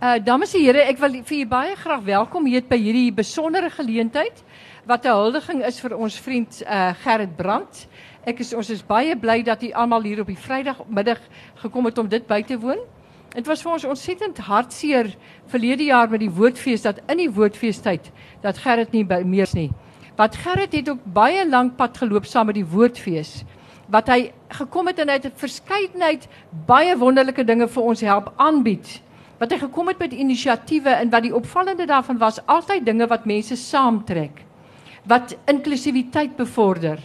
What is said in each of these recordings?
Uh dames en here, ek wil vir julle baie graag welkom hier by hierdie besondere geleentheid wat 'n huldiging is vir ons vriend uh Gerrit Brandt. Ek is ons is baie bly dat u almal hier op die Vrydagmiddag gekom het om dit by te woon. Dit was vir ons ontsettend hartseer verlede jaar met die woordfees dat in die woordfeestyd dat Gerrit nie by meers nie. Wat Gerrit het ook baie lank pad geloop saam met die woordfees wat hy gekom het en hy het 'n verskeidenheid baie wonderlike dinge vir ons help aanbied wat hy gekom het met inisiatiewe en wat die opvallende daarvan was altyd dinge wat mense saamtrek wat inklusiwiteit bevorder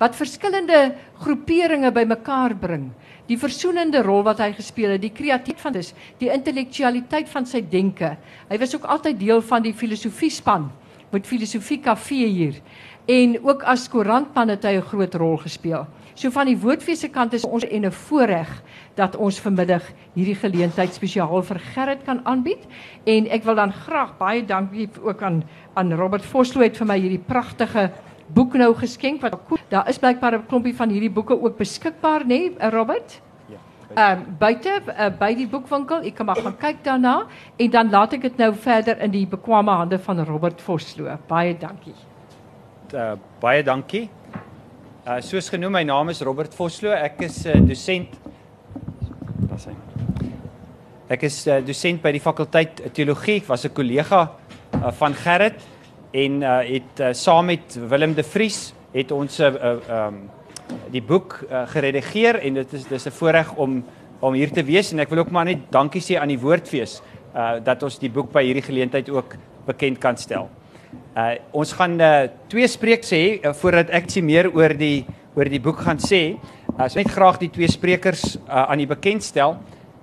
wat verskillende groeperinge bymekaar bring. Die versoenende rol wat hy gespeel het die kreatief van dis die intellektualiteit van sy denke. Hy was ook altyd deel van die filosofie span met filosofie kafee hier. En ook as koerantman het hy 'n groot rol gespeel. So van die woordfees se kant is ons en 'n voorreg dat ons vanmiddag hierdie geleentheid spesiaal vir Gerrit kan aanbied en ek wil dan graag baie dankie ook aan aan Robert Vosloo het vir my hierdie pragtige boek nou geskenk wat daar is blykbaar 'n klompie van hierdie boeke ook beskikbaar nê nee, Robert Ja. Ehm uh, buite uh, by die boekwinkel, ek kan maar gaan kyk daarna en dan laat ek dit nou verder in die bekwame hande van Robert Vosloo. Baie dankie. Uh, baie dankie. Uh soos genoem, my naam is Robert Vosloo. Ek is 'n uh, dosent. Daar's hy. Ek is uh, dosent by die fakulteit teologie. Ek was 'n kollega uh, van Gerrit en uh het uh, saam met Willem de Vries het ons 'n uh, um die boek uh, geredigeer en dit is dis 'n voorreg om om hier te wees en ek wil ook maar net dankie sê aan die Woordfees uh dat ons die boek by hierdie geleentheid ook bekend kan stel. Uh ons gaan uh, twee sprekers hê uh, voordat ek sê meer oor die oor die boek gaan sê. Uh, so net graag die twee sprekers uh, aan die bekendstel.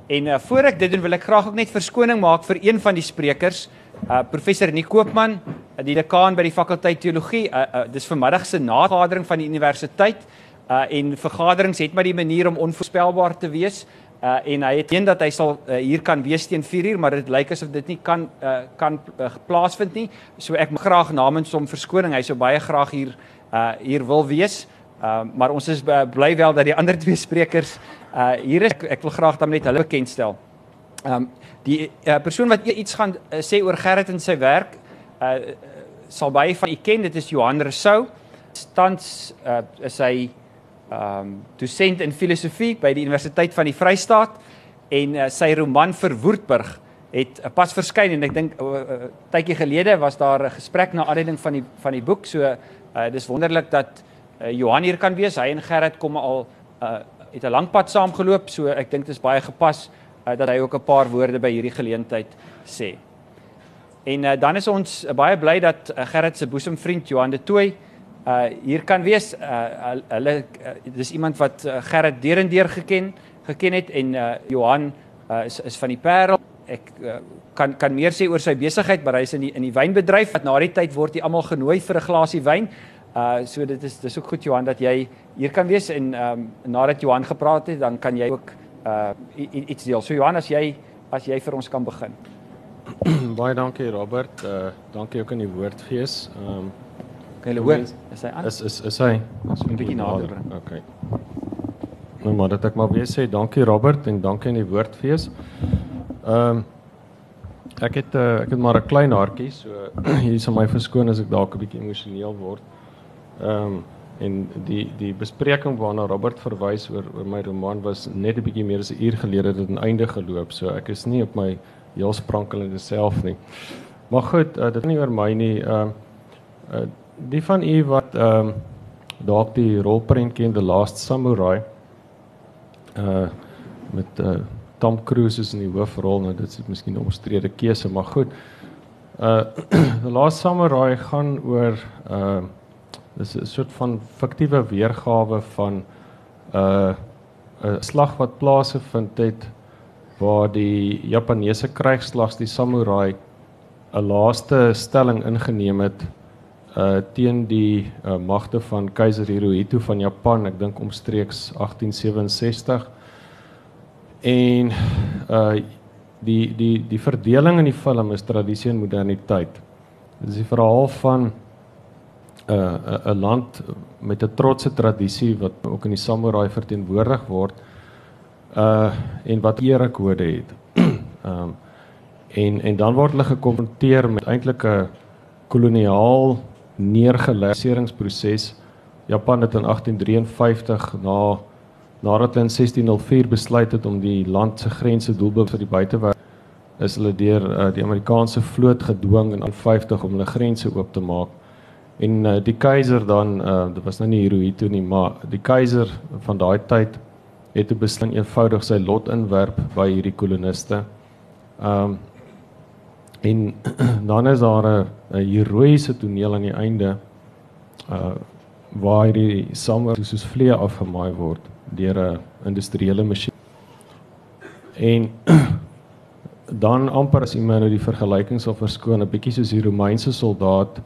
En uh, voor ek dit doen wil ek graag ook net verskoning maak vir een van die sprekers, uh, professor Nick Koopman, uh, die dekaan by die fakulteit teologie. Uh, uh, dis vanmiddag se nagadering van die universiteit. Uh, en vergaderings het maar die manier om onvoorspelbaar te wees. Uh en hy het een dat hy sal uh, hier kan wees teen 4uur, maar dit lyk asof dit nie kan uh, kan uh, plaasvind nie. So ek mag graag namens hom verskoning. Hy sou baie graag hier uh hier wil wees. Uh maar ons is uh, bly wel dat die ander twee sprekers uh hier is. Ek, ek wil graag dan net hulle bekendstel. Um die uh, persoon wat iets gaan uh, sê oor Gerrit en sy werk uh sal baie van u ken. Dit is Johan Rousseau. Tans uh is hy ehm um, dosent in filosofie by die Universiteit van die Vrystaat en uh, sy roman Verwoerdburg het uh, pas verskyn en ek dink 'n uh, uh, tydjie gelede was daar 'n gesprek na aanleiding van die van die boek so uh, dis wonderlik dat uh, Johan hier kan wees hy en Gerrit kom al uh, het 'n lang pad saamgeloop so ek dink dit is baie gepas uh, dat hy ook 'n paar woorde by hierdie geleentheid sê. En uh, dan is ons uh, baie bly dat uh, Gerrit se boesemvriend Johan de Tooy uh hier kan wees uh hulle uh, dis iemand wat uh, Gerrit derendeer geken geken het en uh Johan uh, is is van die Parel. Ek uh, kan kan meer sê oor sy besigheid, maar hy is in die in die wynbedryf. Na die tyd word hy almal genooi vir 'n glasie wyn. Uh so dit is dis ook goed Johan dat jy hier kan wees en um nadat Johan gepraat het, dan kan jy ook uh iets deel. So Johan, as jy as jy vir ons kan begin. Baie dankie Robert. Uh dankie ook aan die woordfees. Um Kan jy hoor? Is hy aan? Is is is hy? Ons moet 'n bietjie nader bring. Okay. Nou maar dat ek maar weer sê dankie Robert en dankie aan die woordfees. Ehm um, ek het uh, ek het maar 'n klein hartjie, so hier is my verskoon as ek dalk 'n bietjie emosioneel word. Ehm um, en die die bespreking waarna Robert verwys oor oor my roman was net 'n bietjie meer as 'n uur gelede dit aan einde geloop, so ek is nie op my heel sprankelende self nie. Maar goed, uh, dit is nie oor my nie. Ehm uh, uh, die van u wat ehm um, dalk die rolprent ken The Last Samurai uh met uh Tom Cruise is in die hoofrol nou dit is miskien 'n omstrede keuse maar goed. Uh The Last Samurai gaan oor uh dis 'n soort van fiktiewe weergawe van uh 'n slag wat plaasgevind het waar die Japaneese krygsslags die samurai 'n laaste stelling ingeneem het uh teen die uh, magte van keiser Hirohito van Japan, ek dink omstreeks 1867. En uh die die die verdeling in die film is tradisie en moderniteit. Dit is die verhaal van 'n uh, 'n land met 'n trotse tradisie wat ook in die samurai verteenwoordig word uh en wat erekode het. Ehm um, En en dan word hulle gekonfronteer met eintlik 'n koloniaal neergeleiseringsproses. Japan het in 1853 na nadat hulle in 1604 besluit het om die land se grense doelbewus vir die buitewêreld is hulle deur uh, die Amerikaanse vloot gedwing in 50 om hulle grense oop te maak. En uh, die keiser dan uh, dit was nou nie Hirohito nie, maar die keiser van daai tyd het 'n besluit eenvoudig sy lot inwerp by hierdie koloniste. Ehm um, En dan is daar 'n heroïese toneel aan die einde uh waar die samer soos vlee afgemaai word deur 'n industriële masjien. En dan amper as iemand nou die vergelyking sal verskoon, 'n bietjie soos die Romeinse soldaat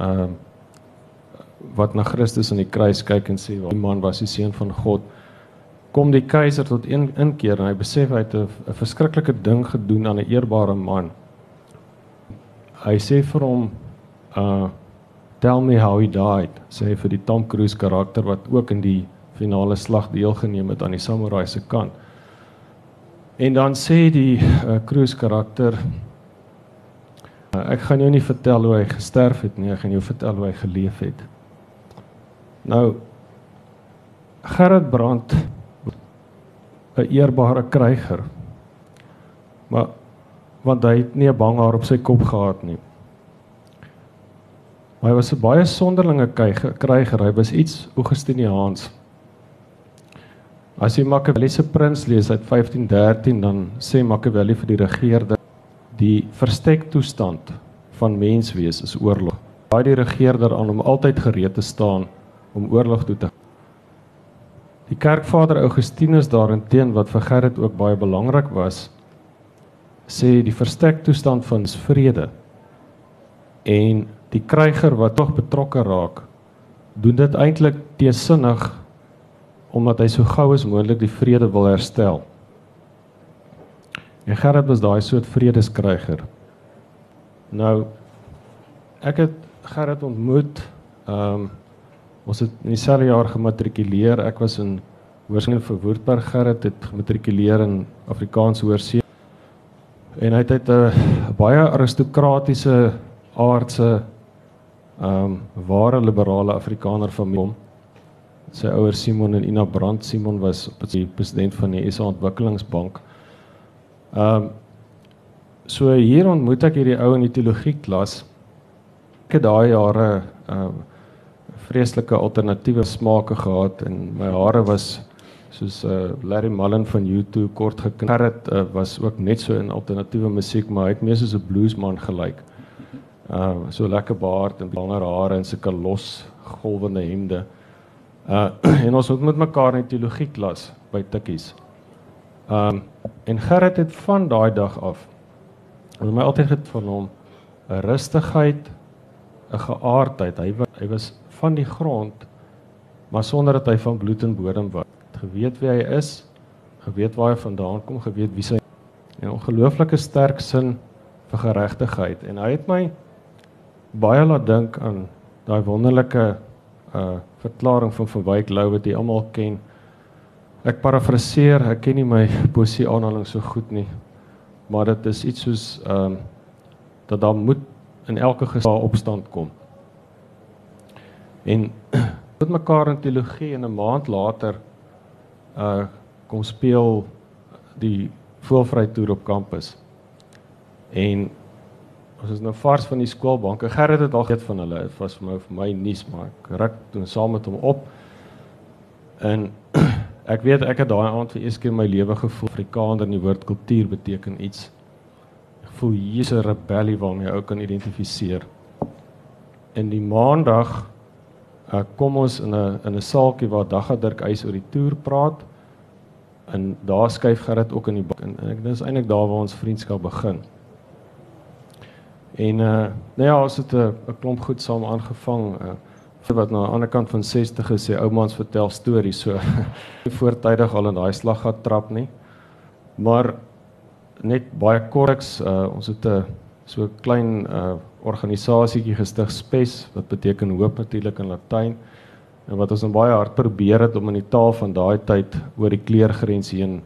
uh wat na Christus aan die kruis kyk en sê, "Die man was die seun van God." Kom die keiser tot een inkeer en hy besef hy het 'n verskriklike ding gedoen aan 'n eerbare man hy sê vir hom uh tell me how he died sê vir die Tom Cruise karakter wat ook in die finale slag deelgeneem het aan die samurai se kant en dan sê die uh, Cruise karakter uh, ek gaan jou nie vertel hoe hy gesterf het nie ek gaan jou vertel hoe hy geleef het nou Gerard Brandt 'n eerbare kryger maar want hy het nie 'n bang haar op sy kop gehad nie. Maar hy was 'n baie sonderlinge kryger. Hy was iets Augustiniaans. As jy Machiavelli se Prins lees uit 1513 dan sê Machiavelli vir die regerder die verstek toestand van menswees is oorlog. Daai die regerder aan om altyd gereed te staan om oorlog toe te Die kerkvader Augustinus daarenteen wat vir Gerrit ook baie belangrik was, sê die verstek toestand van vrede en die kryger wat tog betrokke raak doen dit eintlik teesinnig omdat hy so gou as moontlik die vrede wil herstel. En Gerard was daai soort vredeskryger. Nou ek het Gerard ontmoet. Ehm um, ons het in dieselfde jaar gematrikuleer. Ek was in Hoërskool vir Woordburg Gerard het gematrikuleer in Afrikaans Hoërskool en hy het uit 'n baie aristokratiese aardse ehm um, ware liberale Afrikaner familie. Sy ouers Simon en Ina Brandt. Simon was die president van die SA Ontwikkelingsbank. Ehm um, so hier ontmoet ek hierdie ou in die teologie klas. Ek het daai jare ehm um, vreeslike alternatiewe smake gehad en my hare was soos uh, Larry Mullen van U2 kort geknarret uh, was ook net so in alternatiewe musiek maar hy het meer soos 'n bluesman gelyk. Uh so lekker baard en langer hare en sulke los golwende hemde. Uh en ons het met mekaar in teologie klas by Tikkies. Um en Gerrit het van daai dag af het my altyd het van hom 'n rustigheid, 'n geaardheid. Hy was hy was van die grond maar sonder dat hy van bloed en bodem was geweet wie hy is, geweet waar hy vandaan kom, geweet wie sy 'n ongelooflike sterk sin vir geregtigheid en hy het my baie laat dink aan daai wonderlike uh verklaring van van Wyk Lou wat jy almal ken. Ek parafraseer, ek ken nie my poesie aanhaling so goed nie. Maar dit is iets soos ehm um, dat daar moet in elke geval opstand kom. En met mekaar in teologie en 'n maand later uh kom speel die voelvry toer op kampus. En ons is nou vars van die skoolbanke. Gerrit het al geweet van hulle. Dit was vir my vir my nuus, maar ek ruk toe saam met hom op. En ek weet ek het daai aand vir eers keer in my lewe gevoel Afrikaner in die woord kultuur beteken iets. Ek voel hier's 'n rebellie waarmee ou kan identifiseer. In die maandag uh, kom ons in 'n in 'n saaltjie waar Dagga Dirk Eis oor die toer praat. En daar skuif Gerrit ook in die bak en, en ek dis eintlik daar waar ons vriendskap begin. En uh nou ja, ons het 'n 'n klomp goed saam aangevang. Uh wat aan die ander kant van 60 is, sê oumans vertel stories so voortydig al in daai slag gehad trap nie. Maar net baie kortliks, uh ons het 'n so klein uh organisasietjie gestig Spes wat beteken hoop natuurlik in Latyn en wat ons dan baie hard probeer het om in die taal van daai tyd oor die kleurgrens heen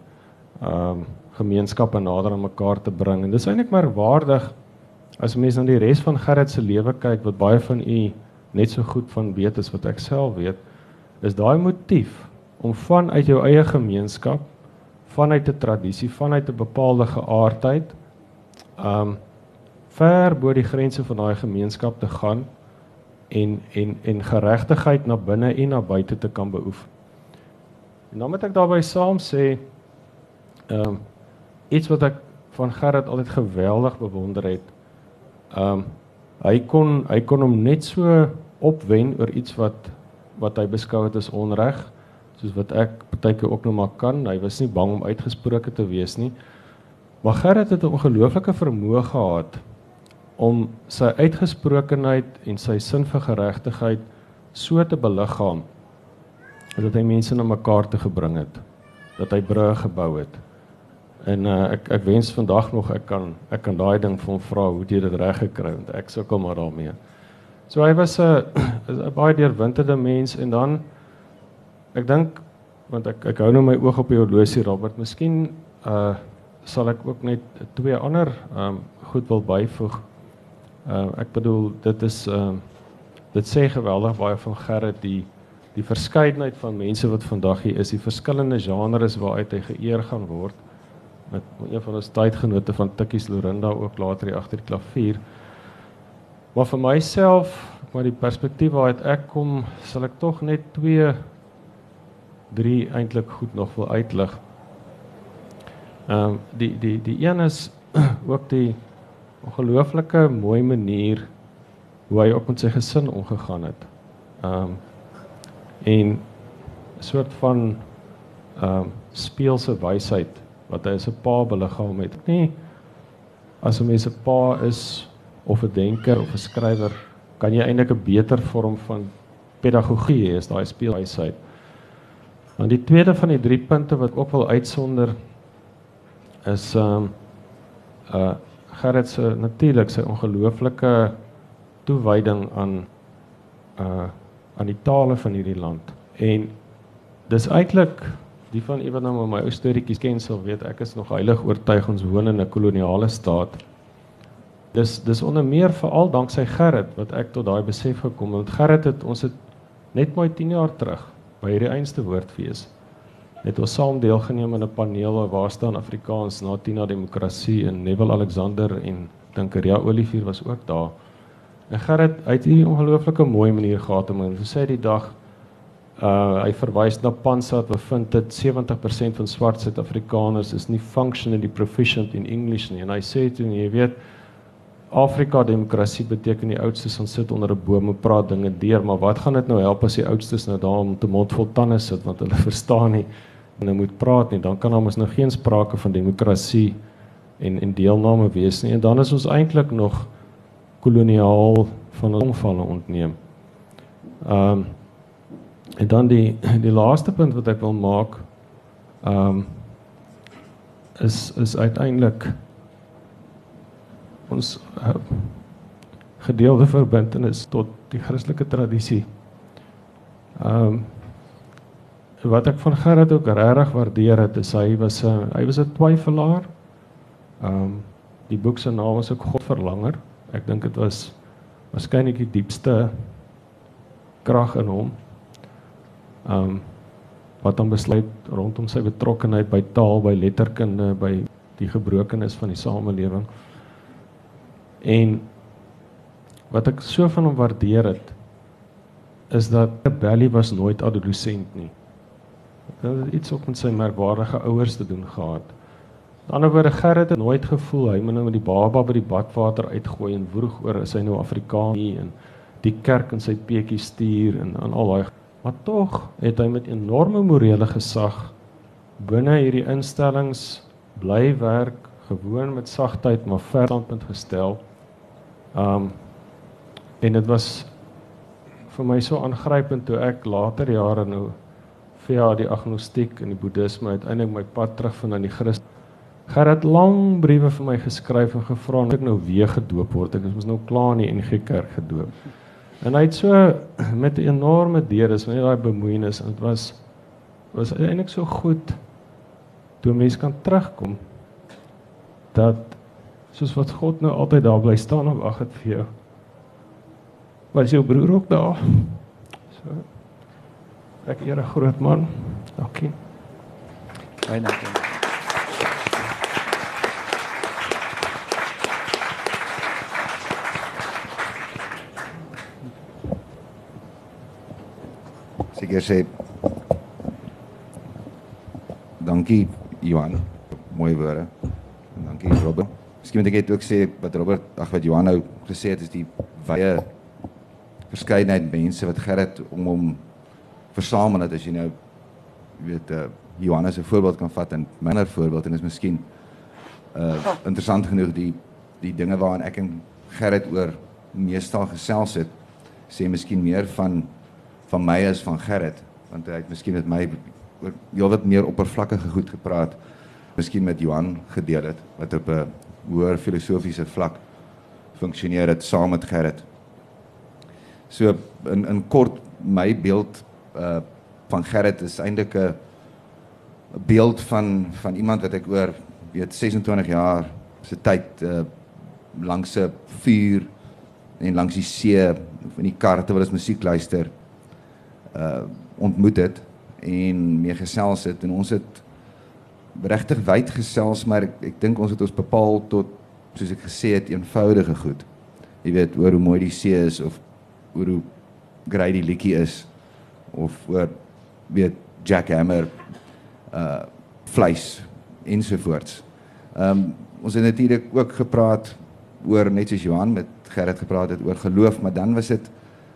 ehm um, gemeenskappe nader aan mekaar te bring. En dis eintlik merkwaardig as mense na die res van Gerrit se lewe kyk wat baie van u net so goed van weet as wat ek self weet, is daai motief om vanuit jou eie gemeenskap, vanuit 'n tradisie, vanuit 'n bepaalde geaardheid, um ver bo die grense van daai gemeenskap te gaan en en en geregtigheid na binne en na buite te kan beoefen. En dan moet ek daarby saam sê um iets wat ek van Gerrit altyd geweldig bewonder het. Um hy kon hy kon hom net so opwen oor iets wat wat hy beskou het as onreg soos wat ek partyke ook nog maar kan. Hy was nie bang om uitgesproke te wees nie. Maar Gerrit het 'n ongelooflike vermoë gehad om sy uitgesprokenheid en sy sin vir geregtigheid so te beliggaam dat hy mense na mekaar te gebring het, dat hy brûe gebou het. En uh, ek ek wens vandag nog ek kan ek kan daai ding vir hom vra hoe jy dit reg gekry want ek sukkel maar daarmee. So hy was 'n 'n baie deurwinterde mens en dan ek dink want ek ek hou nou my oog op die horlosie Robert, miskien uh sal ek ook net twee ander um, goed wil byvoeg. Uh ek bedoel dit is uh, dit sê geweldig baie van Gerrit die die verskeidenheid van mense wat vandag hier is, die verskillende genres waaruit hy geëer gaan word met een van ons tydgenote van Tikkies Lorinda ook later hier agter die klavier. Maar vir myself, maar die perspektief waaruit ek kom, sal ek tog net twee drie eintlik goed nog wil uitlig. Ehm um, die die die een is ook die ongelooflike mooi manier hoe hy op met sy gesin omgegaan het. Ehm um, en 'n soort van ehm um, speelse wysheid wat hy as 'n pa beliggaam het. Nee. As 'n mens 'n pa is of 'n denker of 'n skrywer, kan jy eintlik 'n beter vorm van pedagogie hê as daai speelwysheid. Dan die tweede van die drie punte wat ook wil uitsonder is ehm um, uh Gerrit se natuurlik sy ongelooflike toewyding aan uh aan die tale van hierdie land. En dis eintlik die van iemand nou my ou storieetjies ken sal weet ek is nog heilig oortuig ons woon in 'n koloniale staat. Dis dis onder meer veral danksy Gerrit wat ek tot daai besef gekom het. Gerrit het ons het net mooi 10 jaar terug by hierdie einste woordfees het ons saam deelgeneem aan 'n paneel waar staan Afrikaans na Tina demokrasie en Neville Alexander en dink Ria Olivier was ook daar. En Gerrit uit hierdie ongelooflike mooi manier gehad om en sê die dag uh hy verwys na Pansat wat vind dit 70% van swart Suid-Afrikaners is nie functionally proficient in English nie en hy sê toe jy weet Afrika demokrasie beteken die oudstes gaan sit onder 'n boom en praat dinge deur maar wat gaan dit nou help as die oudstes nou daar om te mond vol tande sit want hulle verstaan nie nou moet praat nie, dan kan mos nou geen sprake van demokrasie en en deelname wees nie. En dan is ons eintlik nog koloniaal van omvalle ontneem. Ehm um, en dan die die laaste punt wat ek wil maak ehm um, is is uiteindelik ons uh, gedeelde verbintenis tot die Christelike tradisie. Ehm um, wat ek van Gerard ook regtig waardeer het is hy was 'n hy was 'n twyfelaar. Ehm um, die boek se naam is ook Godverlanger. Ek dink dit was waarskynlik die diepste krag in hom. Ehm um, wat hom besluit rondom sy betrokkeheid by taal, by letterkunde, by die gebrokenis van die samelewing. En wat ek so van hom waardeer het is dat Belly was nooit adolescent nie. Dit het iets op met sy merkwaardige ouers te doen gehad. Aan die ander woorde Gerrit het nooit gevoel hy moet nou met die baba by die badwater uitgooi en woeg oor is hy nou Afrikaans nie en die kerk in sy peetjie stuur en aan al daai maar tog het hy met enorme morele gesag binne hierdie instellings bly werk gewoon met sagtheid maar verstandpunt gestel. Um en dit was vir my so aangrypend toe ek later jare nou via die agnostiek en die boeddhisme uiteindelik my pad terug van aan die Christen. Gerard lang briewe vir my geskryf en gevra of ek nou weer gedoop word. Ek is nou klaar in die NG Kerk gedoop. En hy het so met 'n enorme deernis met daai bemoeienis en dit was was eintlik so goed toe mense kan terugkom dat soos wat God nou altyd daar bly staan en wag het vir jou. Was jou broer ook daar? So. Ek eer 'n groot man. Dankie. Baie dankie. Seker sê Dankie Johan. Mooi woorde. En dankie Robert. Miskien moet ek net ook sê wat Robert, ag wat Johan nou gesê het is die wye verskeidenheid mense wat Gerrit om hom versamel het as jy nou weet uh, Johannes 'n voorbeeld kan vat en myner voorbeeld en is miskien uh interessant genoeg die die dinge waaraan ek en Gerrit oor meestal gesels het sê miskien meer van van my as van Gerrit want hy het miskien met my oor heelwat meer oppervlakkige goed gepraat miskien met Johan gedeel het wat op 'n hoër filosofiese vlak funksioneer het saam met Gerrit. So in in kort my beeld uh van Gerrit is eintlik 'n beeld van van iemand wat ek oor weet 26 jaar se tyd uh langs 'n vuur en langs die see in die kar terwyl ons musiek luister uh ontmoet het en mee gesels het en ons het regtig wyd gesels maar ek, ek dink ons het ons bepaal tot soos ek gesê het eenvoudige goed. Jy weet oor hoe mooi die see is of oor hoe grys die liedjie is of oor weet Jack Hammer uh vleis ensovoorts. Ehm um, ons het natuurlik ook gepraat oor net soos Johan met Gerrit gepraat het oor geloof, maar dan was dit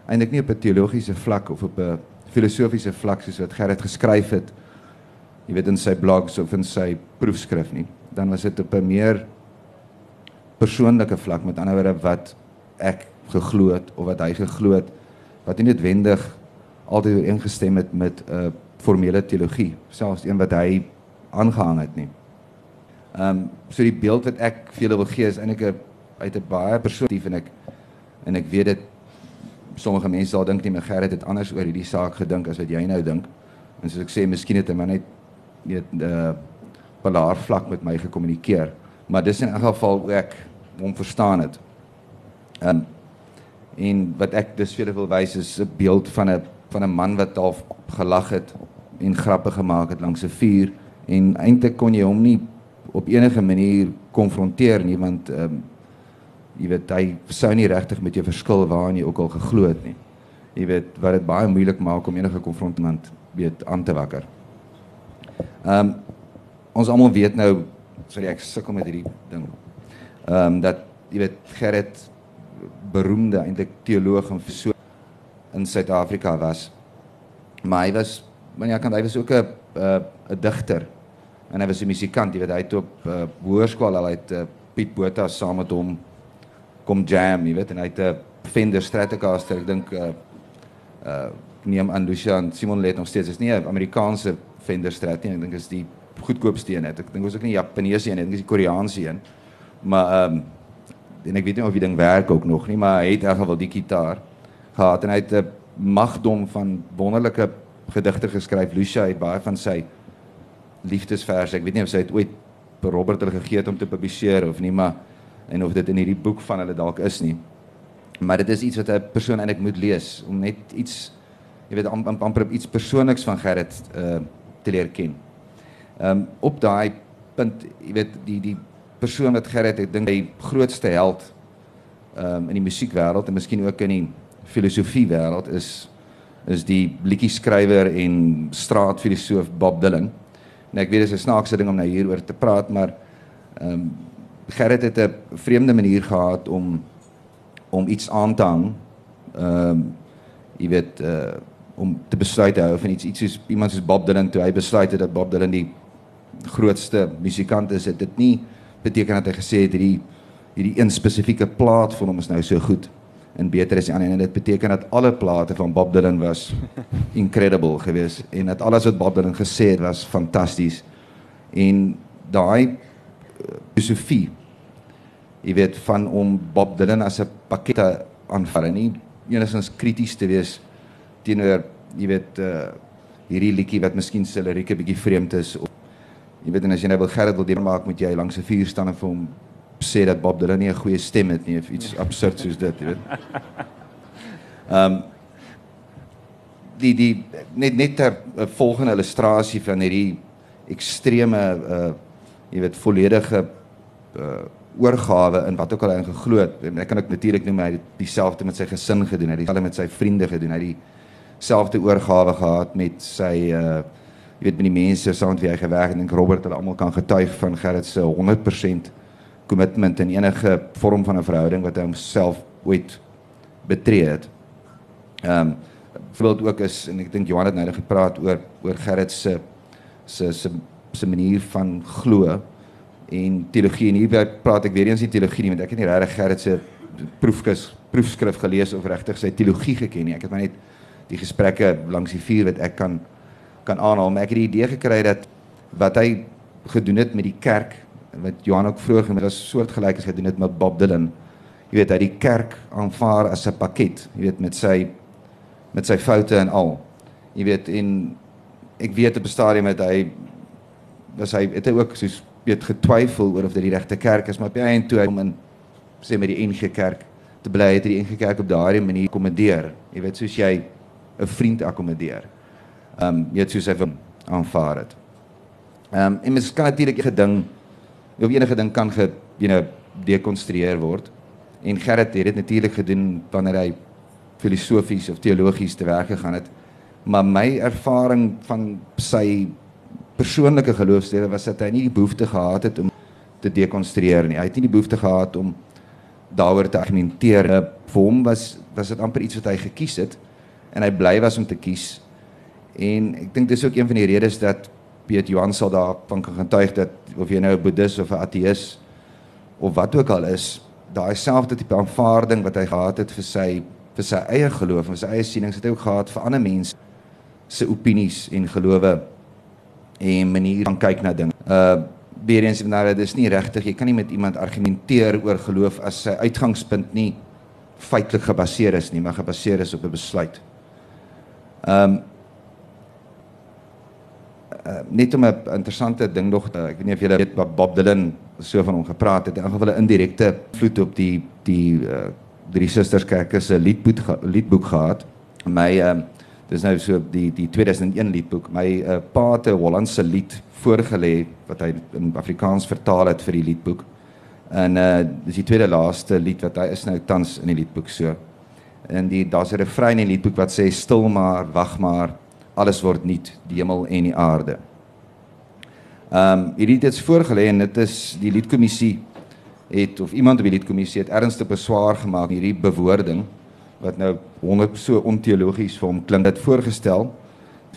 eintlik nie op 'n teologiese vlak of op 'n filosofiese vlak soos wat Gerrit geskryf het. Jy weet in sy blogs of in sy proefskrif nie. Dan was dit op 'n meer persoonlike vlak met ander woorde wat ek geglo het of wat hy geglo het wat nie noodwendig altyd ooreengestem het met 'n uh, formele teologie, selfs een wat hy aangehang het nie. Ehm um, so die beeld wat ek vir julle wil gee is eintlik 'n uit 'n baie persoonlik en ek en ek weet dit sommige mense sal dink nie my Gerrit het anders oor hierdie saak gedink as wat jy nou dink. En soos ek sê, miskien het hy maar net net 'n uh, balaar vlak met my gekommunikeer, maar dis in elk geval hoe ek hom verstaan het. Ehm um, en wat ek dus vir julle wil wys is 'n beeld van 'n van 'n man wat half gelag het en grappe gemaak het langs 'n vuur en eintlik kon jy hom nie op enige manier konfronteer nie want ehm um, jy weet hy sou nie regtig met jou verskil waaraan jy ook al geglo het nie. Jy weet wat dit baie moeilik maak om enige konfrontant weet aan te wakker. Ehm um, ons almal weet nou sorry ek sukkel met hierdie ding. Ehm um, dat jy weet Gerrit beroemde eintlik teoloog en so in Suid-Afrika was. Maar hy was maar ja, kan hy was ook 'n 'n digter en hy was 'n musikant, jy weet hy het op uh, hoërskool al uit uh, Piet Botha saam met hom kom jam, jy weet en hy het 'n Fender Stratocaster, ek dink uh uh neem aan Lucian Simon Let nog steeds. Dit is nie 'n Amerikaanse Fender Strat nie, ek dink is die goedkoopste een. Ek dink ons ook nie Japaneese een, ek dink dis die Koreaanse een. Maar ehm um, en ek weet nie of die ding werk ook nog nie, maar hy het reg wel die gitaar gehad en hy het 'n magdom van wonderlike gedigte geskryf. Lucia het baie van sy liefdesverse. Ek weet nie of sy dit ooit vir Robert hulle gegee het om te publiseer of nie, maar en of dit in hierdie boek van hulle dalk is nie. Maar dit is iets wat 'n persoon eintlik moet lees om net iets jy weet amper am, am, iets persoonliks van Gerrit uh te leer ken. Ehm um, op daai punt, jy weet die die persoon wat Gerrit ek dink hy grootste held ehm um, in die musiekwêreld en miskien ook in die filosofie wêreld is is die liedjie skrywer en straatfilosoof Bob Dylan. En ek weet dit is 'n snaakse ding om nou hieroor te praat, maar ehm um, Gerrit het 'n vreemde manier gehad om om iets aan te hang. Ehm um, jy weet uh om te besluit hou van iets iets soos iemand soos Bob Dylan toe hy besluit het dat Bob Dylan die grootste musikant is, het dit nie beteken dat hy gesê het hierdie hierdie een spesifieke plaat van hom is nou so goed en beter as die ander. En dit beteken dat alle plate van Bob Dylan was incredible geweest en dat alles wat Bob Dylan gesê het was fantasties en daai eh, filosofie jy weet van om Bob Dylan as 'n pakket aanval en nie enigstens krities te wees teenoor jy weet uh hierdie liedjie wat miskien se lirieke bietjie vreemd is of Jy weet en as jy nou wil Gerrit wil deurmaak, moet jy langs 'n vuur staan en vir hom sê dat Bob Dylan nie 'n goeie stem het nie of iets absurd soos dit, jy weet. Ehm um, die die net net 'n volgende illustrasie van hierdie ekstreme uh jy weet volledige uh oorgawe in wat ook al hy geglo het. Ek kan ook natuurlik noem hy het dieselfde met sy gesin gedoen, hy het dieselfde met sy vriende gedoen, hy het dieselfde oorgawe gehad met sy uh jy weet met die mense saam met wie hy gewerk het en Robert hulle almal kan getuig van Gerrit se 100% commitment in enige vorm van 'n verhouding wat hy homself ooit betree het. Ehm um, voorbeeld ook is en ek dink Johan het nou net gepraat oor oor Gerrit se se se se manier van glo en teologie en hier praat ek weer eens nie teologie nie want ek het nie regtig Gerrit se proefkus proefskrif gelees of regtig sy teologie geken nie. Ek het maar net die gesprekke langs die vuur wat ek kan kan aanhaal, maar ek het die idee gekry dat wat hy gedoen het met die kerk wat Johan ook vroeër genoem het, was soortgelyk as gedoen het met Bob Dylan. Jy weet, hy die kerk aanvaar as 'n pakket, jy weet met sy met sy foute en al. Jy weet en ek weet op 'n stadium het hy was hy het hy ook soos weet getwyfel oor of dit die regte kerk is, maar op die einde toe hy kom in sê met die NG Kerk te bly het die NG Kerk op daardie manier akkommodeer. Jy weet soos jy 'n vriend akkommodeer. Ehm um, jy het soos hy aanvaar het. Ehm um, en mens kan natuurlik enige ding of enige ding kan ge you know dekonstrueer word. En Gerrit het dit natuurlik gedoen wanneer hy filosofies of teologies te werk gegaan het. Maar my ervaring van sy persoonlike geloofslewe was dat hy nie die behoefte gehad het om te dekonstrueer nie. Hy het nie die behoefte gehad om daaroor te argumenteer. Vir hom was was dit amper iets wat hy gekies het en hy bly was om te kies. En ek dink dis ook een van die redes dat Piet Johan sal daarvan kan getuig dat of jy nou 'n boeddhis of 'n ateïs of wat ook al is, daai selfde tipe aanvaarding wat hy gehad het vir sy vir sy eie geloof en sy eie sienings het hy ook gehad vir ander mense se opinies en gelowe en manier van kyk na dinge. Uh weer eens nou dis nie regtig, jy kan nie met iemand argumenteer oor geloof as sy uitgangspunt nie feitelik gebaseer is nie, maar gebaseer is op 'n besluit. Um uh, net om 'n interessante ding nog uh, ek weet nie of julle weet wat Bob Dylan so van hom gepraat het. In geval 'n indirekte vloed op die die uh, drie susters kerke se liedboek liedboek gehad. My uh, dis nou so die die 2001 liedboek. My uh, pa het 'n Hollandse lied voorgelê wat hy in Afrikaans vertaal het vir die liedboek. En uh, dis die tweede laaste lied wat hy is nou tans in die liedboek so. En die daar's 'n refrein in die liedboek wat sê stil maar wag maar alles word nuut, die hemel en die aarde. Ehm um, hierdie het dit voorgelê en dit is die liedkommissie het of iemand op die liedkommissie het ernstig beswaar gemaak hierdie bewoording wat nou 100 so onteologies vir hom klink. Dit voorgestel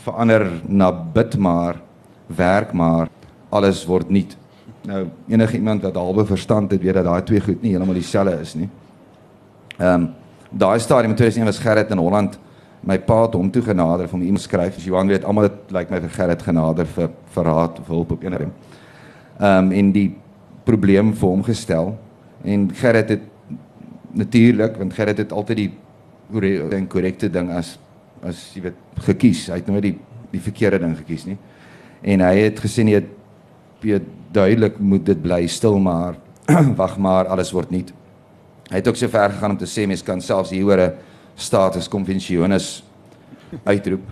verander na bid maar, werk maar, alles word nuut. Nou enige iemand wat halwe verstand het, weet dat daai twee goed nie heeltemal dieselfde is nie. Ehm um, daai stadium in 2001 was Gerrit in Holland my pa het hom toe genader om iemand skryf as Johan weet almal dit lyk my vir Gerrit genader vir verraad of hulp op enige. Ehm um, en die probleem vir hom gestel en Gerrit het natuurlik want Gerrit het altyd die die korrekte ding as as jy weet gekies. Hy het nooit die die verkeerde ding gekies nie. En hy het gesê nee weet duidelik moet dit bly stil maar wag maar alles word nuut. Hy het ook so ver gegaan om te sê mens kan selfs hier hoor 'n status conventionis uitroep.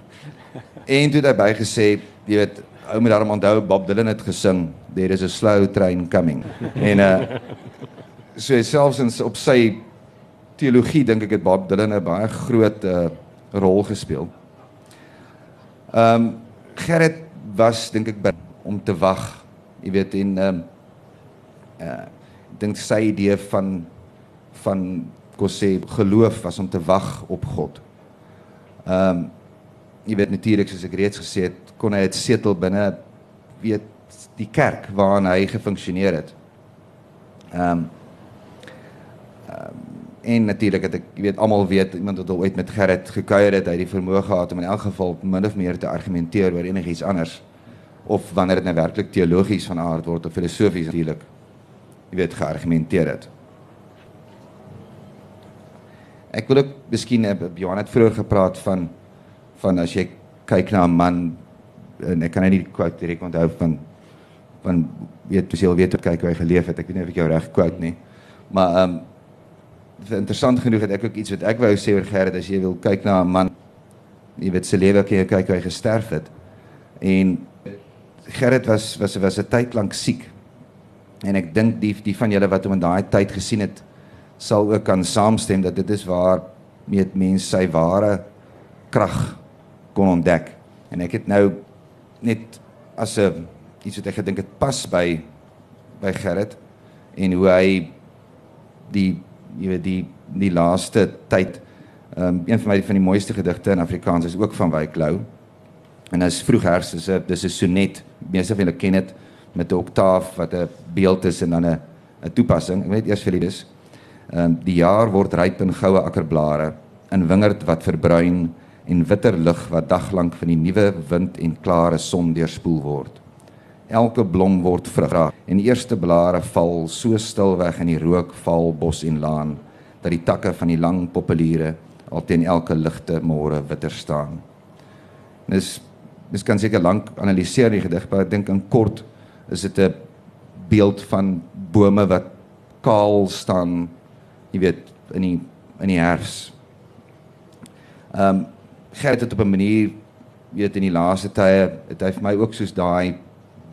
En toe het hy bygesê, jy weet, ou moet daarom onthou Bob Dylan het gesing, there is a slow train coming. En uh so selfs in op sy teologie dink ek het Bob Dylan 'n baie groot uh rol gespeel. Ehm um, Gerrit was dink ek om te wag, jy weet en ehm um, uh dink sy idee van van kon sê geloof was om te wag op God. Ehm um, jy weet natuurlik soos ek reeds gesê het, kon hy dit setel binne weet die kerk waarin hy gefunksioneer het. Ehm um, um, en natuurlik het ek weet almal weet iemand wat ooit met Gerrit gekuier het, hy het die vermoë gehad om in elk geval min of meer te argumenteer oor enigiets anders of wanneer dit nou werklik teologies van aard word of filosofies natuurlik jy weet geargumenteer het. Ek wil ook miskien eh, Johan het vroeër gepraat van van as jy kyk na 'n man en ek kan nie die quote direk onthou van want weet jy al weet hoe kyk hoe hy geleef het. Ek weet nie of ek jou reg quote nie. Maar ehm um, interessant genoeg het ek ook iets wat ek wou sê oor Gerrit as jy wil kyk na 'n man jy weet sy lewe kyk kyk hoe hy gesterf het. En Gerrit was was was 'n tyd lank siek. En ek dink die die van julle wat hom in daai tyd gesien het sal ook kan saamstem dat dit is waar met mense sy ware krag kon ontdek. En ek het nou net as 'n iets wat ek gedink het pas by by Gerrit en hoe hy die jy weet die die laaste tyd um, een van my van die mooiste gedigte in Afrikaans is ook van Wyk Lou. En dit is vroeghers, dis 'n dis 'n sonnet. Meeste van julle ken dit met 'n oktaaf wat 'n beeld is en dan 'n 'n toepassing. Ek weet eers vir julle dis. Ehm um, die jaar word ryp in goue akkerblare, in wingerd wat verbruin en witter lig wat daglank van die nuwe wind en klare son deurspoel word. Elke blom word vrug en eerste blare val so stil weg in die rook val bos en laan dat die takke van die lang populiere al teen elke ligte môre witter staan. Dis dis kan seker lank analiseer die gedig, maar ek dink in kort is dit 'n beeld van bome wat kaal staan, jy weet, in die in die herfs. Ehm um, Gert het op 'n manier weet in die laaste tye het hy vir my ook soos daai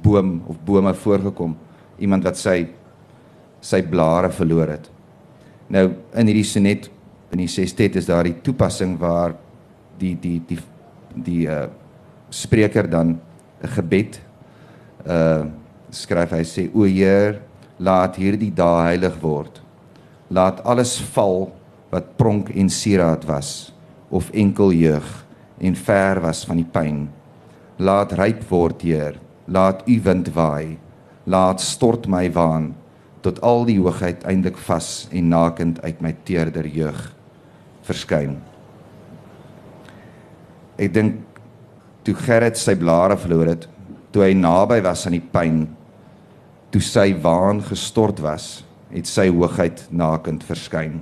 boom of bome voorgekom, iemand wat sy sy blare verloor het. Nou in hierdie sonnet in die sestet is daar die toepassing waar die die die die uh spreker dan 'n gebed uh skryf hy sê o Heer laat hierdie dae heilig word laat alles val wat pronk en sieraad was of enkel jeug en ver was van die pyn laat ryp word Heer. Laat u wind waai. Laat stort my waan tot al die hoogheid eindelik vas en nakend uit my teerder jeug verskyn. Ek dink toe Gerrit sy blare verloor het, toe hy naby was aan die pyn, toe sy waan gestort was, het sy hoogheid nakend verskyn.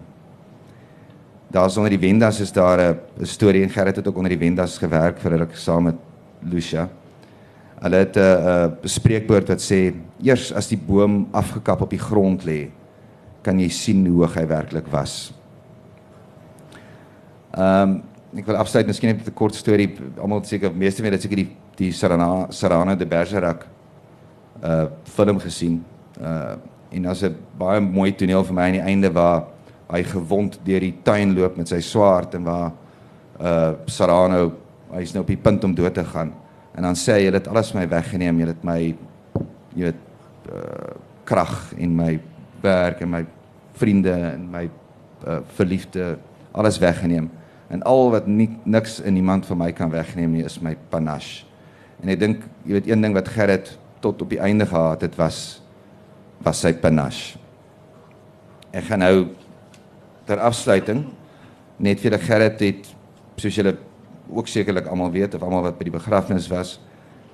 Daar's onder die Wendas is daar 'n storie en Gerrit het ook onder die Wendas gewerk vir hulle saam met Lucia. Hulle het 'n spreekwoord wat sê: "Eers as die boom afgekap op die grond lê, kan jy sien hoe hoog hy werklik was." Ehm um, ek wil afsluit miskien net 'n kort storie. Almal seker meeste mense het seker die die Sarana Sarana de Bergerac uh film gesien. Uh en daar's 'n baie mooi toneel vir my aan die einde waar hy gewond deur die tuin loop met sy swaard en waar uh Sarano hy's nou op die punt om dood te gaan. En dan sê hy, "Jy het alles my weggeneem. Jy het my jy weet uh krag en my werk en my vriende en my uh verliefde alles weggeneem." en al wat nie niks in iemand van my kan wegneem nie is my panache. En ek dink jy weet een ding wat Gerrit tot op die einde gehad het was was sy panache. Ek gaan nou ter afsluiting net vir die Gerrit het soos julle ook sekerlik almal weet of almal wat by die begrafnis was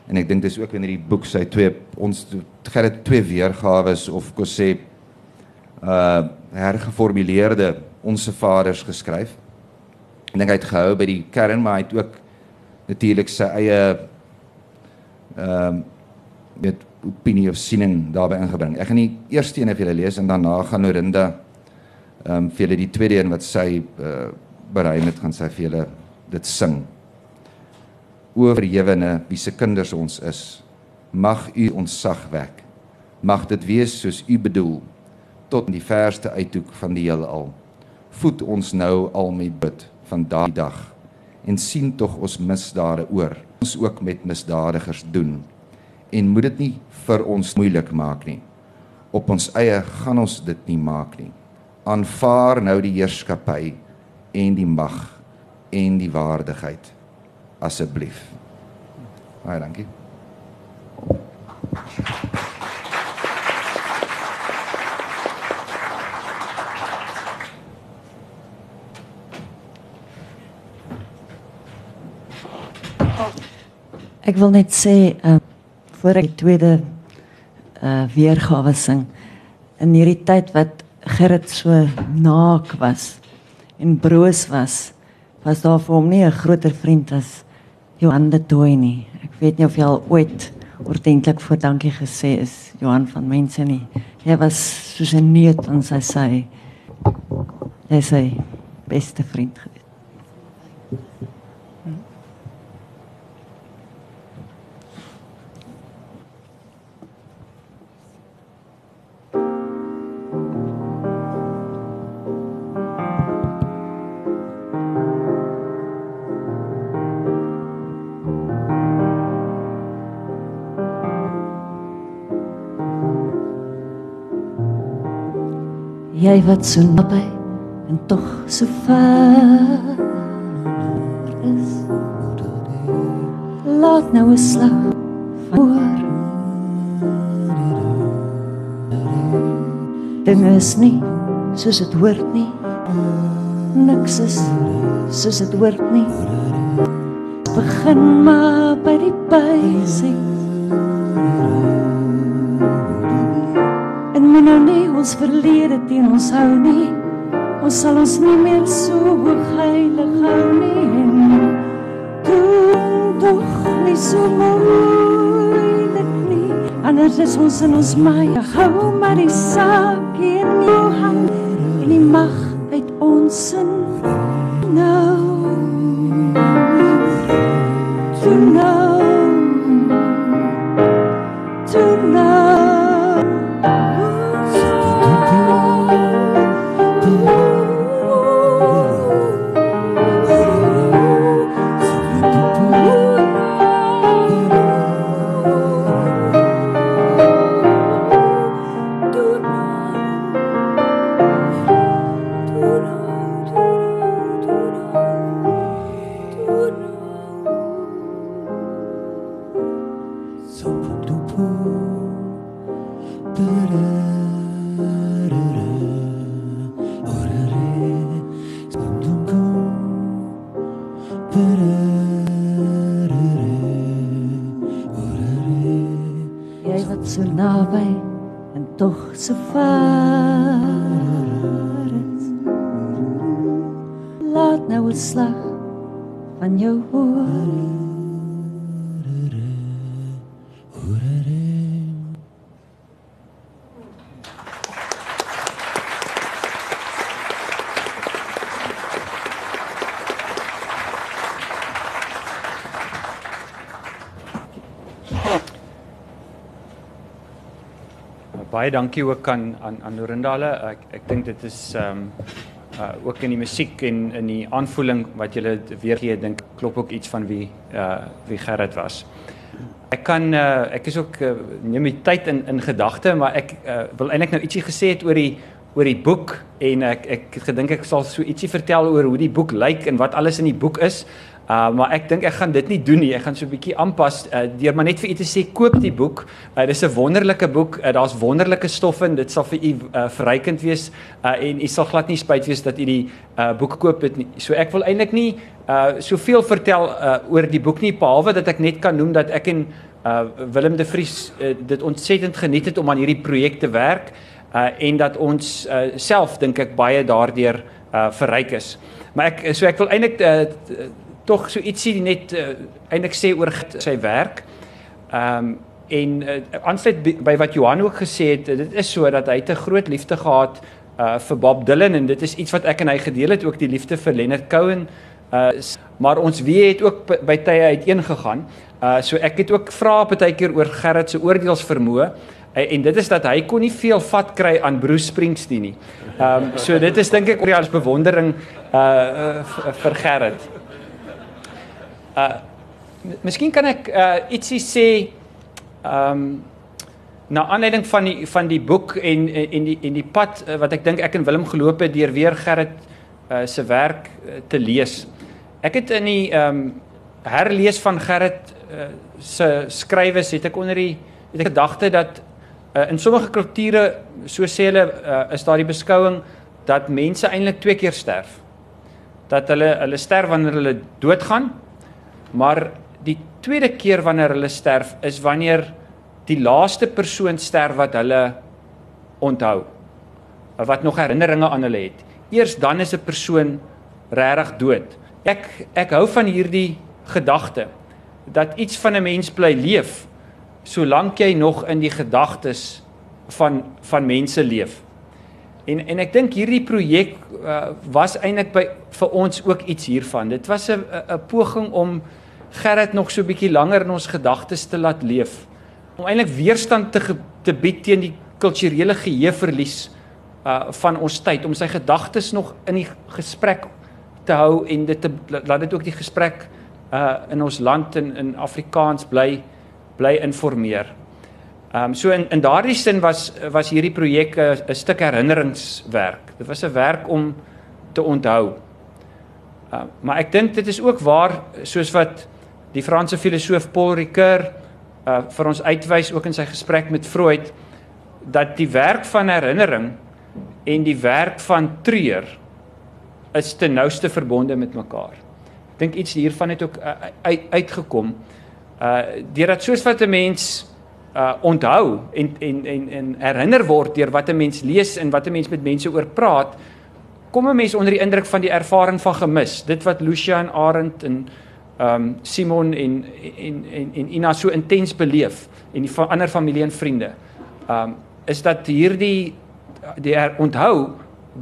en ek dink dis ook in hierdie boek sy twee ons Gerrit twee weergawe of kos sê uh hergeformuleerde onsse vaders geskryf. Ek dink hy het gehou by die kern, maar hy het ook natuurlik sy eie ehm um, met opinie of siening daarbey ingebring. Ek gaan die eerste een vir julle lees en daarna gaan Norinda ehm um, vir julle die tweede een wat sy uh, berei het gaan sy vir julle dit sing. O verhewene, wie se kinders ons is, mag u ons sag wek. Mag dit wees soos u bedoel tot in die verste uithoek van die heelal. Voed ons nou al met bid van daardie dag en sien tog ons misdade oor. Ons ook met misdadigers doen en moet dit nie vir ons moeilik maak nie. Op ons eie gaan ons dit nie maak nie. Aanvaar nou die heerskappy en die mag en die waardigheid asseblief. Baie dankie. Ek wil net sê uh voor ek die tweede uh weergawe sing in hierdie tyd wat Gerrit so naak was en broos was, was daar vir hom nie 'n groter vriend as Johan de Tooi nie. Ek weet nie of jy al ooit ordentlik voor dankie gesê is Johan van mense nie. Hy was soos 'n neut van sy sy. Hy sê beste vriend gewees. Jy wat so naby en tog so ver is. Laat nou 'n slag voor. Dit is nie soos dit hoort nie. Niks is soos dit hoort nie. Begin maar by die basics. Ons verlede teen ons hou nie. Ons sal ons nie meer so heilig hou nie. Doen tog nie so moeilik nie. Anders is ons in ons maai. Hou maar die saak in jou hand en die mag en tog so ver is. Laat nou 'n slag van jou hoor. Baie dankie ook aan aan aan Norindale. Ek ek dink dit is ehm um, uh ook in die musiek en in die aanvoeling wat jy weer gee, dink klop ook iets van wie uh wie Gerrit was. Ek kan uh ek is ook uh, neem die tyd in in gedagte, maar ek uh, wil eintlik nou ietsie gesê het oor die oor die boek en ek ek het gedink ek sal so ietsie vertel oor hoe die boek lyk en wat alles in die boek is. Uh maar ek dink ek gaan dit nie doen nie. Ek gaan so 'n bietjie aanpas uh, deur maar net vir u te sê koop die boek. Uh, dis 'n wonderlike boek. Uh, Daar's wonderlike stof in. Dit sal vir u uh, verrykend wees uh, en u sal glad nie spyt wees dat u die uh, boek koop het nie. So ek wil eintlik nie uh soveel vertel uh, oor die boek nie behalwe dat ek net kan noem dat ek en uh Willem de Vries uh, dit ontsettend geniet het om aan hierdie projek te werk uh en dat ons uh, self dink ek baie daardeur uh verryk is. Maar ek so ek wil eintlik uh, tog so ietsie net uh, eintlik sê oor sy werk. Ehm um, en uh, aansluit by wat Johan ook gesê het, dit is so dat hy 'n groot liefde gehad uh vir Bob Dylan en dit is iets wat ek en hy gedeel het ook die liefde vir Leonard Cohen. Uh maar ons wie het ook by, tye uiteen gegaan. Uh so ek het ook vra partykeer oor Gerrit se oordeelsvermoë en dit is dat hy kon nie veel vat kry aan Bruce Springsteen nie. Ehm um, so dit is dink ek oor as bewondering uh, uh vir Gerrit. Uh Miskien kan ek uh ietsie sê ehm um, na aanleiding van die van die boek en en die en die pad uh, wat ek dink ek en Willem geloop het deur weer Gerrit uh se werk uh, te lees. Ek het in die ehm um, herlees van Gerrit uh, se skrywes het ek onder die het ek gedagte dat uh, in sommige kulture so sê hulle uh, is daar die beskouing dat mense eintlik twee keer sterf. Dat hulle hulle sterf wanneer hulle doodgaan, maar die tweede keer wanneer hulle sterf is wanneer die laaste persoon sterf wat hulle onthou wat nog herinneringe aan hulle het. Eers dan is 'n persoon regtig dood. Ek ek hou van hierdie gedagte dat iets van 'n mens bly leef solank jy nog in die gedagtes van van mense leef. En en ek dink hierdie projek uh, was eintlik by vir ons ook iets hiervan. Dit was 'n 'n poging om Gerrit nog so 'n bietjie langer in ons gedagtes te laat leef. Om eintlik weerstand te te bied teen die kulturele geheueverlies uh van ons tyd om sy gedagtes nog in die gesprek te hou en dit te laat dit ook die gesprek uh in ons land in in Afrikaans bly bly informeer. Ehm um, so in in daardie sin was was hierdie projek 'n stuk herinneringswerk. Dit was 'n werk om te onthou. Ehm uh, maar ek dink dit is ook waar soos wat die Franse filosoof Paul Ricoeur uh vir ons uitwys ook in sy gesprek met Freud dat die werk van herinnering en die werk van treur is ten nouste verbonde met mekaar. Ek dink iets hiervan het ook uh, uit, uitgekom. Uh deurdat soos wat 'n mens uh onthou en en en en herinner word deur wat 'n mens lees en wat 'n mens met mense oor praat, kom 'n mens onder die indruk van die ervaring van gemis. Dit wat Lucia en Arend en ehm um, Simon en en en en Ina so intens beleef en die van ander familie en vriende. Ehm um, is dat hierdie die er, onthou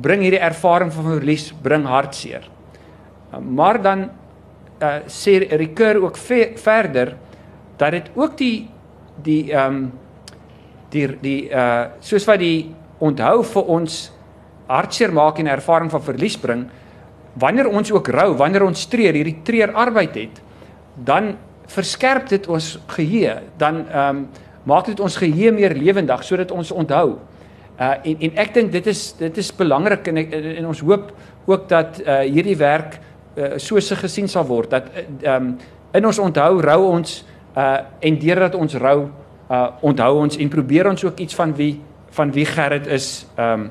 bring hierdie ervaring van verlies bring hartseer. Uh, maar dan uh, sê Ricoeur ook ve verder dat dit ook die die ehm um, die die uh soos wat die onthou vir ons hartseer maak en ervaring van verlies bring wanneer ons ook rou wanneer ons treur hierdie treur arbeid het dan verskerp dit ons geheue dan ehm um, maak dit ons geheue meer lewendig sodat ons onthou. Uh en en ek dink dit is dit is belangrik en en ons hoop ook dat uh hierdie werk uh, so se gesien sal word dat ehm um, in ons onthou rou ons uh en deurdat ons rou uh onthou ons en probeer ons ook iets van wie van wie Gerrit is um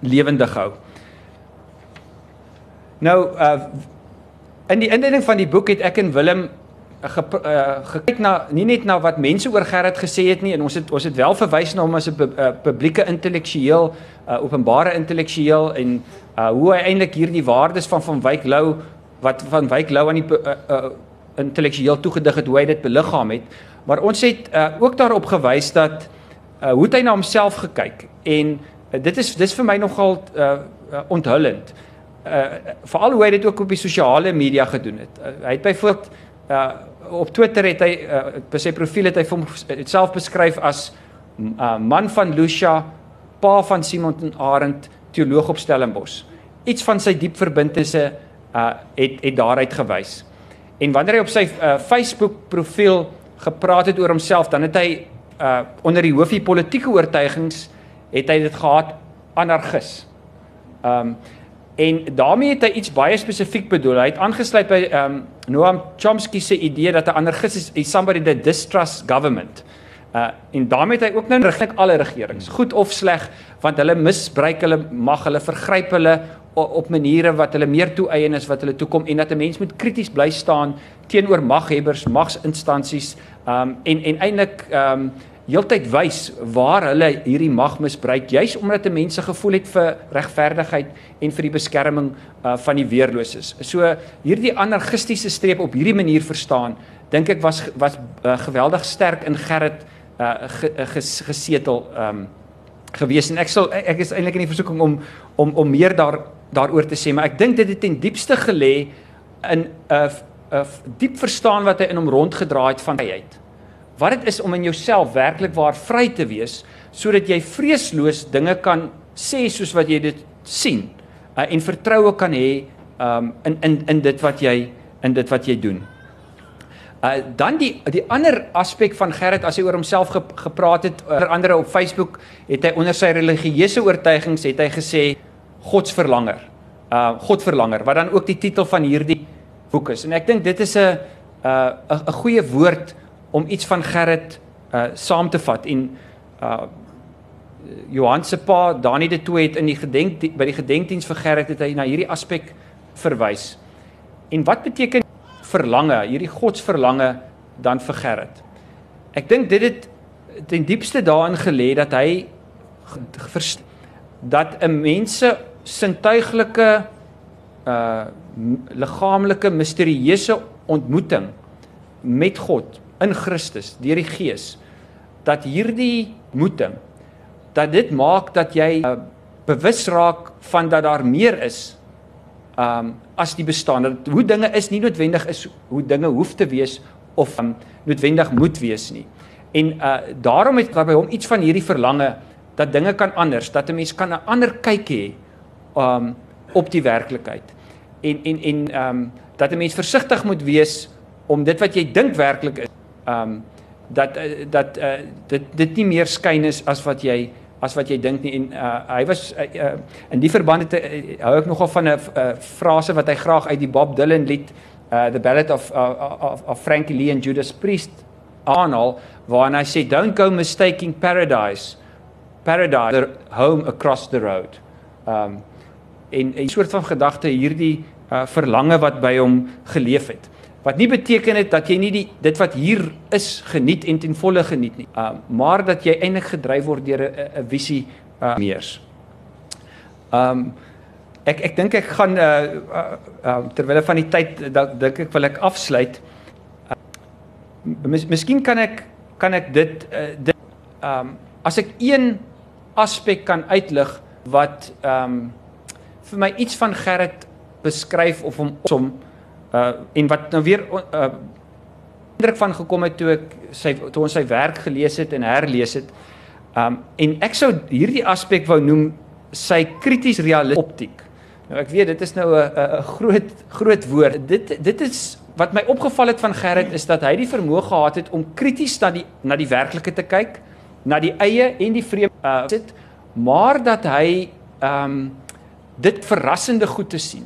lewendig hou. Nou uh in die inleiding van die boek het ek en Willem ge, uh, gekyk na nie net na wat mense oor Gerrit gesê het nie en ons het ons het wel verwys na hom as 'n pu, uh, publieke intellektueel, uh, openbare intellektueel en uh hoe hy eintlik hierdie waardes van van Wyk Lou wat van Wyk Lou aan die uh, uh intellektueel toegedig het hoe hy dit beliggaam het. Maar ons het uh, ook daarop gewys dat uh, hoe hy na homself gekyk en uh, dit is dis vir my nogal uh, uh, onthullend. Uh, Veral hoe hy dit ook op die sosiale media gedoen het. Uh, hy het byvoorbeeld uh, op Twitter het hy uh, by sy profiel het hy homself beskryf as uh, man van Lucia, pa van Simon en Arend, teoloog op Stellenbosch. Iets van sy diep verbintenisse uh, het het daaruit gewys. En wanneer hy op sy uh, Facebook profiel gepraat het oor homself, dan het hy uh onder die hoofie politieke oortuigings het hy dit gehad anarchis. Um en daarmee het hy iets baie spesifiek bedoel. Hy het aangesluit by um Noam Chomsky se idee dat 'n anarchis is, is somebody that distrusts government. Uh en daarmee het hy ook nou regtig alle regerings, goed of sleg, want hulle misbruik hulle mag, hulle vergryp hulle op maniere wat hulle meer toeëien is wat hulle toekom en dat 'n mens moet krities bly staan teenoor maghebbers, magsinstansies, um en en eintlik um heeltyd wys waar hulle hierdie mag misbruik juis omdat 'n mens se gevoel het vir regverdigheid en vir die beskerming uh, van die weerloses. So hierdie anarchistiese streep op hierdie manier verstaan, dink ek was was uh, geweldig sterk in Gerrit uh, ge, ges, gesetel um gewees en ek sal ek is eintlik in die versoeking om om om meer daar daaroor te sê, maar ek dink dit het ten diepste gelê in 'n uh, 'n uh, diep verstaan wat hy in hom rondgedraai het van vryheid. Wat dit is om in jouself werklik waar vry te wees sodat jy vreesloos dinge kan sê soos wat jy dit sien uh, en vertroue kan hê um, in in in dit wat jy in dit wat jy doen. Uh dan die die ander aspek van Gerrit as hy oor homself ge, gepraat het onder andere op Facebook het hy onder sy religieuse oortuigings het hy gesê Godsverlanger. Uh Godverlanger wat dan ook die titel van hierdie boek is. En ek dink dit is 'n uh 'n 'n goeie woord om iets van Gerrit uh saam te vat en uh Johan se pa Dani de Tooy het in die gedenk by die gedenkdiens vir Gerrit het hy na hierdie aspek verwys. En wat beteken verlange, hierdie godsverlange dan vir Gerrit? Ek dink dit het ten diepste daarin gelê dat hy dat 'n mense sintuiglike uh liggaamlike misterieuse ontmoeting met God in Christus deur die Gees dat hierdie moeting dat dit maak dat jy uh, bewus raak van dat daar meer is um as die bestaan dat hoe dinge is nie noodwendig is hoe dinge hoef te wees of um, noodwendig moet wees nie. En uh daarom het by hom iets van hierdie verlange dat dinge kan anders, dat 'n mens kan 'n ander kyk hê um op die werklikheid. En en en um dat 'n mens versigtig moet wees om dit wat jy dink werklik is um dat uh, dat uh, dit dit nie meer skyn is as wat jy as wat jy dink nie en uh, hy was uh, uh, in die verband het uh, hou ek nogal van 'n uh, frase wat hy graag uit die Bob Dylan lied uh, the ballad of, uh, of of Frankie Lee and Judas Priest aanhaal waarin hy sê don't go mistaking paradise paradise the home across the road. Um en 'n soort van gedagte hierdie uh, verlange wat by hom geleef het. Wat nie beteken het dat jy nie die dit wat hier is geniet en ten volle geniet nie. Um maar dat jy eintlik gedryf word deur 'n 'n visie uh, meers. Um ek ek dink ek gaan uh, uh, uh terwyl van die tyd dink ek wil ek afsluit. Uh, mis, miskien kan ek kan ek dit uh, dit um as ek een aspek kan uitlig wat ehm um, vir my iets van Gerrit beskryf of hom som uh en wat nou weer uh indruk van gekom het toe ek sy toe ons sy werk gelees het en herlees het. Um en ek sou hierdie aspek wou noem sy krities realisties optiek. Nou ek weet dit is nou 'n 'n groot groot woord. Dit dit is wat my opgeval het van Gerrit is dat hy die vermoë gehad het om krities na die na die werklike te kyk, na die eie en die vreemde uh sit, maar dat hy ehm um, dit verrassende goed te sien.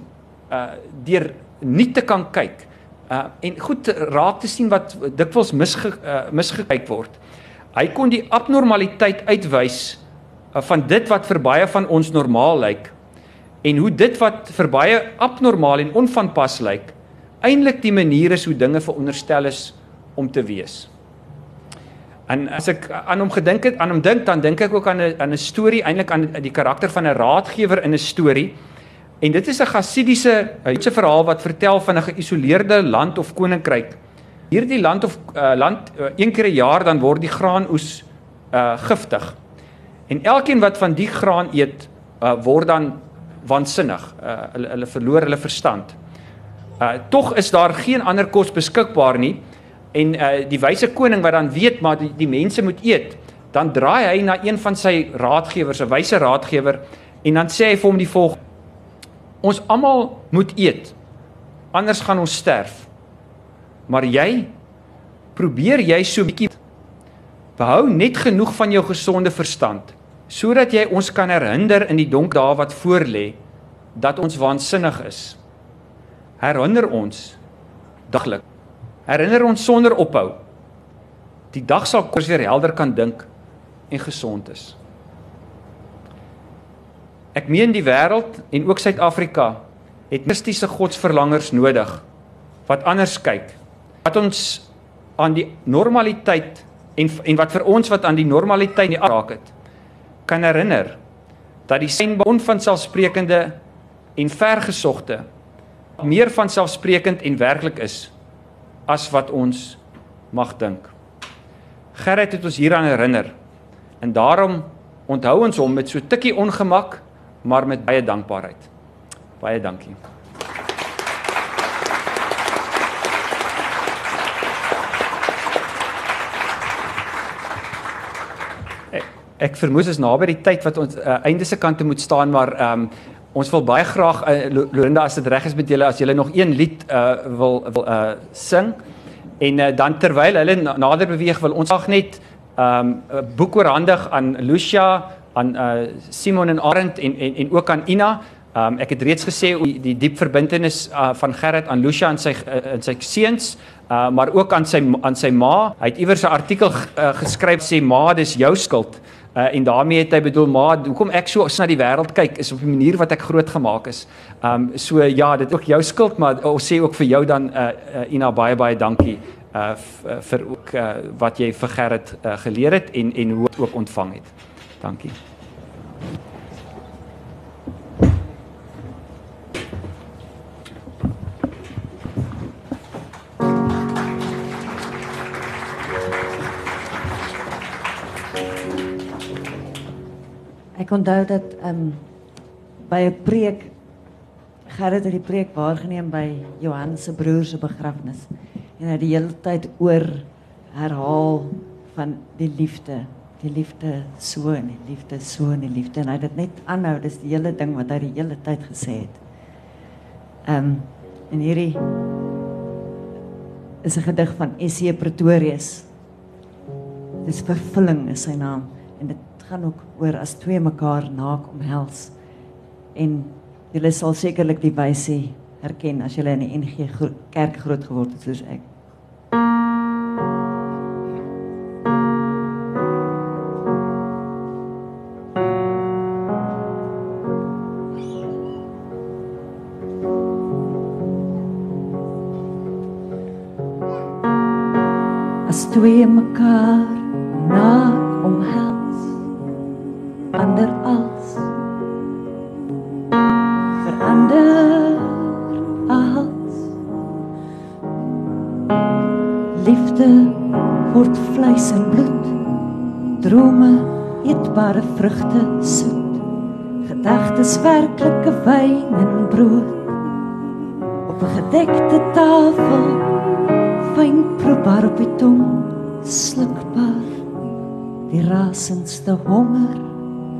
Uh deur nie te kan kyk. Uh en goed raak te sien wat dikwels misge, uh, misgekyk word. Hy kon die abnormaliteit uitwys uh, van dit wat vir baie van ons normaal lyk en hoe dit wat vir baie abnormaal en onvanpas lyk eintlik die manier is hoe dinge veronderstel is om te wees. En as ek aan hom gedink het, aan hom dink, dan dink ek ook aan 'n aan 'n storie, eintlik aan die karakter van 'n raadgewer in 'n storie. En dit is 'n Gassidiese Joodse verhaal wat vertel van 'n geïsoleerde land of koninkryk. Hierdie land of uh, land uh, een keer 'n jaar dan word die graanoes uh giftig. En elkeen wat van die graan eet, uh, word dan waansinnig. Uh hulle hulle verloor hulle verstand. Uh tog is daar geen ander kos beskikbaar nie en uh die wyse koning wat dan weet maar die, die mense moet eet, dan draai hy na een van sy raadgewers, 'n wyse raadgewer en dan sê hy vir hom die volgende: Ons almal moet eet. Anders gaan ons sterf. Maar jy probeer jy so bietjie behou net genoeg van jou gesonde verstand sodat jy ons kan herinner in die donker dae wat voorlê dat ons waansinnig is. Herinner ons daglik herinner ons sonder ophou. Die dag sal kos weer helder kan dink en gesond is. Ek meen die wêreld en ook Suid-Afrika het mistiese godsverlangers nodig wat anders kyk. Wat ons aan die normaliteit en en wat vir ons wat aan die normaliteit nie raak het kan herinner dat die synbon van selfsprekende en vergesogte meer van selfsprekend en werklik is as wat ons mag dink. Gerrit het ons hieraan herinner. En daarom onthou ons hom met so tikkie ongemak, maar met baie dankbaarheid. Baie dankie. Ek vermoed is naby die tyd wat ons uh, einde se kant toe moet staan maar ehm um, Ons wil baie graag uh, Lorinda as dit reg is met julle as julle nog een lied uh, wil wil uh, sing en uh, dan terwyl hulle nader beweeg wil ons graag net 'n um, boek oorhandig aan Lucia, aan uh, Simon en Arend en en en ook aan Ina. Um, ek het reeds gesê die, die diep verbintenis uh, van Gerrit aan Lucia en sy uh, en sy seuns, uh, maar ook aan sy aan sy ma. Hy het iewers 'n artikel uh, geskryf sê ma, dis jou skuld. Uh, en daarmee het hy bedoel maar hoekom ek so na die wêreld kyk is op die manier wat ek groot gemaak is. Um so ja, dit is ook jou skuld maar ons sê ook vir jou dan uh, uh Ina baie baie dankie uh vir ook uh, wat jy vir Gerrit uh, geleer het en en hoe ook ontvang het. Dankie. Ek onthou dat ehm um, by 'n preek Gerrit het die preek waargeneem by Johan se broer se begrafnis en hy het die hele tyd oor herhaal van die liefde die liefde so en die liefde so en die liefde en hy het dit net aanhou, dis die hele ding wat hy die hele tyd gesê het. Ehm um, en hierdie is 'n gedig van S.C. Pretorius. Dis vervulling is sy naam en dit gaan ook oor as twee mekaar naak omhels. En julle sal sekerlik die wyse herken as julle in die NG kerk groot geword het soos ek. Twee mekaar naak omhels ander als. Verander als. Liefde word vleis en bloed drome eetbare vrugte soet gedagtes werklike wyn en brood. Op 'n gedekte tafel fyn proebaar op die tong slukbaar die rasendste honger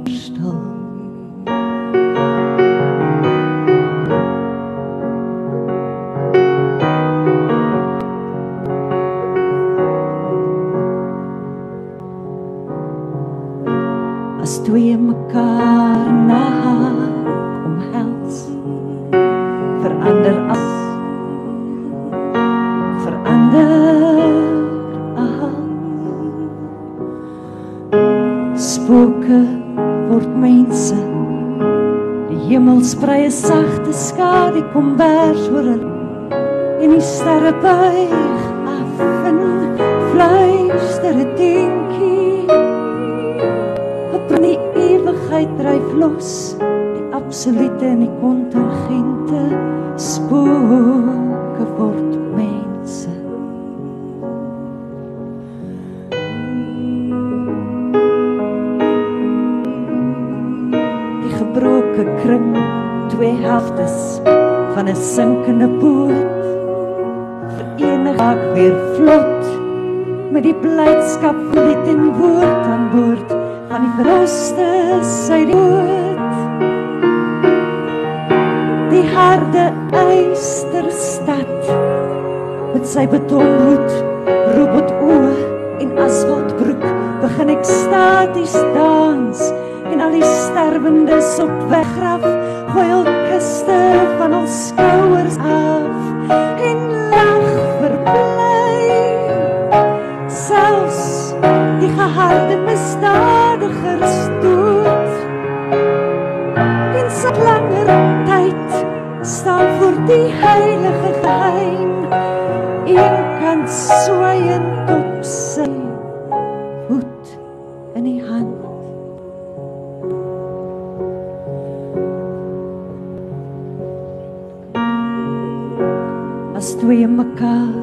stil van 'n sinkende boot. Verenig raak weer vlot. Met die blydskap van die ten woord aan boord. Van die verroste sy dood die harde eysterstad met sy betonbloed robot oë en asfaltbroek begin ek staties dans. En al die sterwendes op weggraf gooi al kiste van ons skouers af en lag verbly. Selfs die geharde misdadigers dood en so langer tyd staan voor die heilige geheim een kan swaiend twee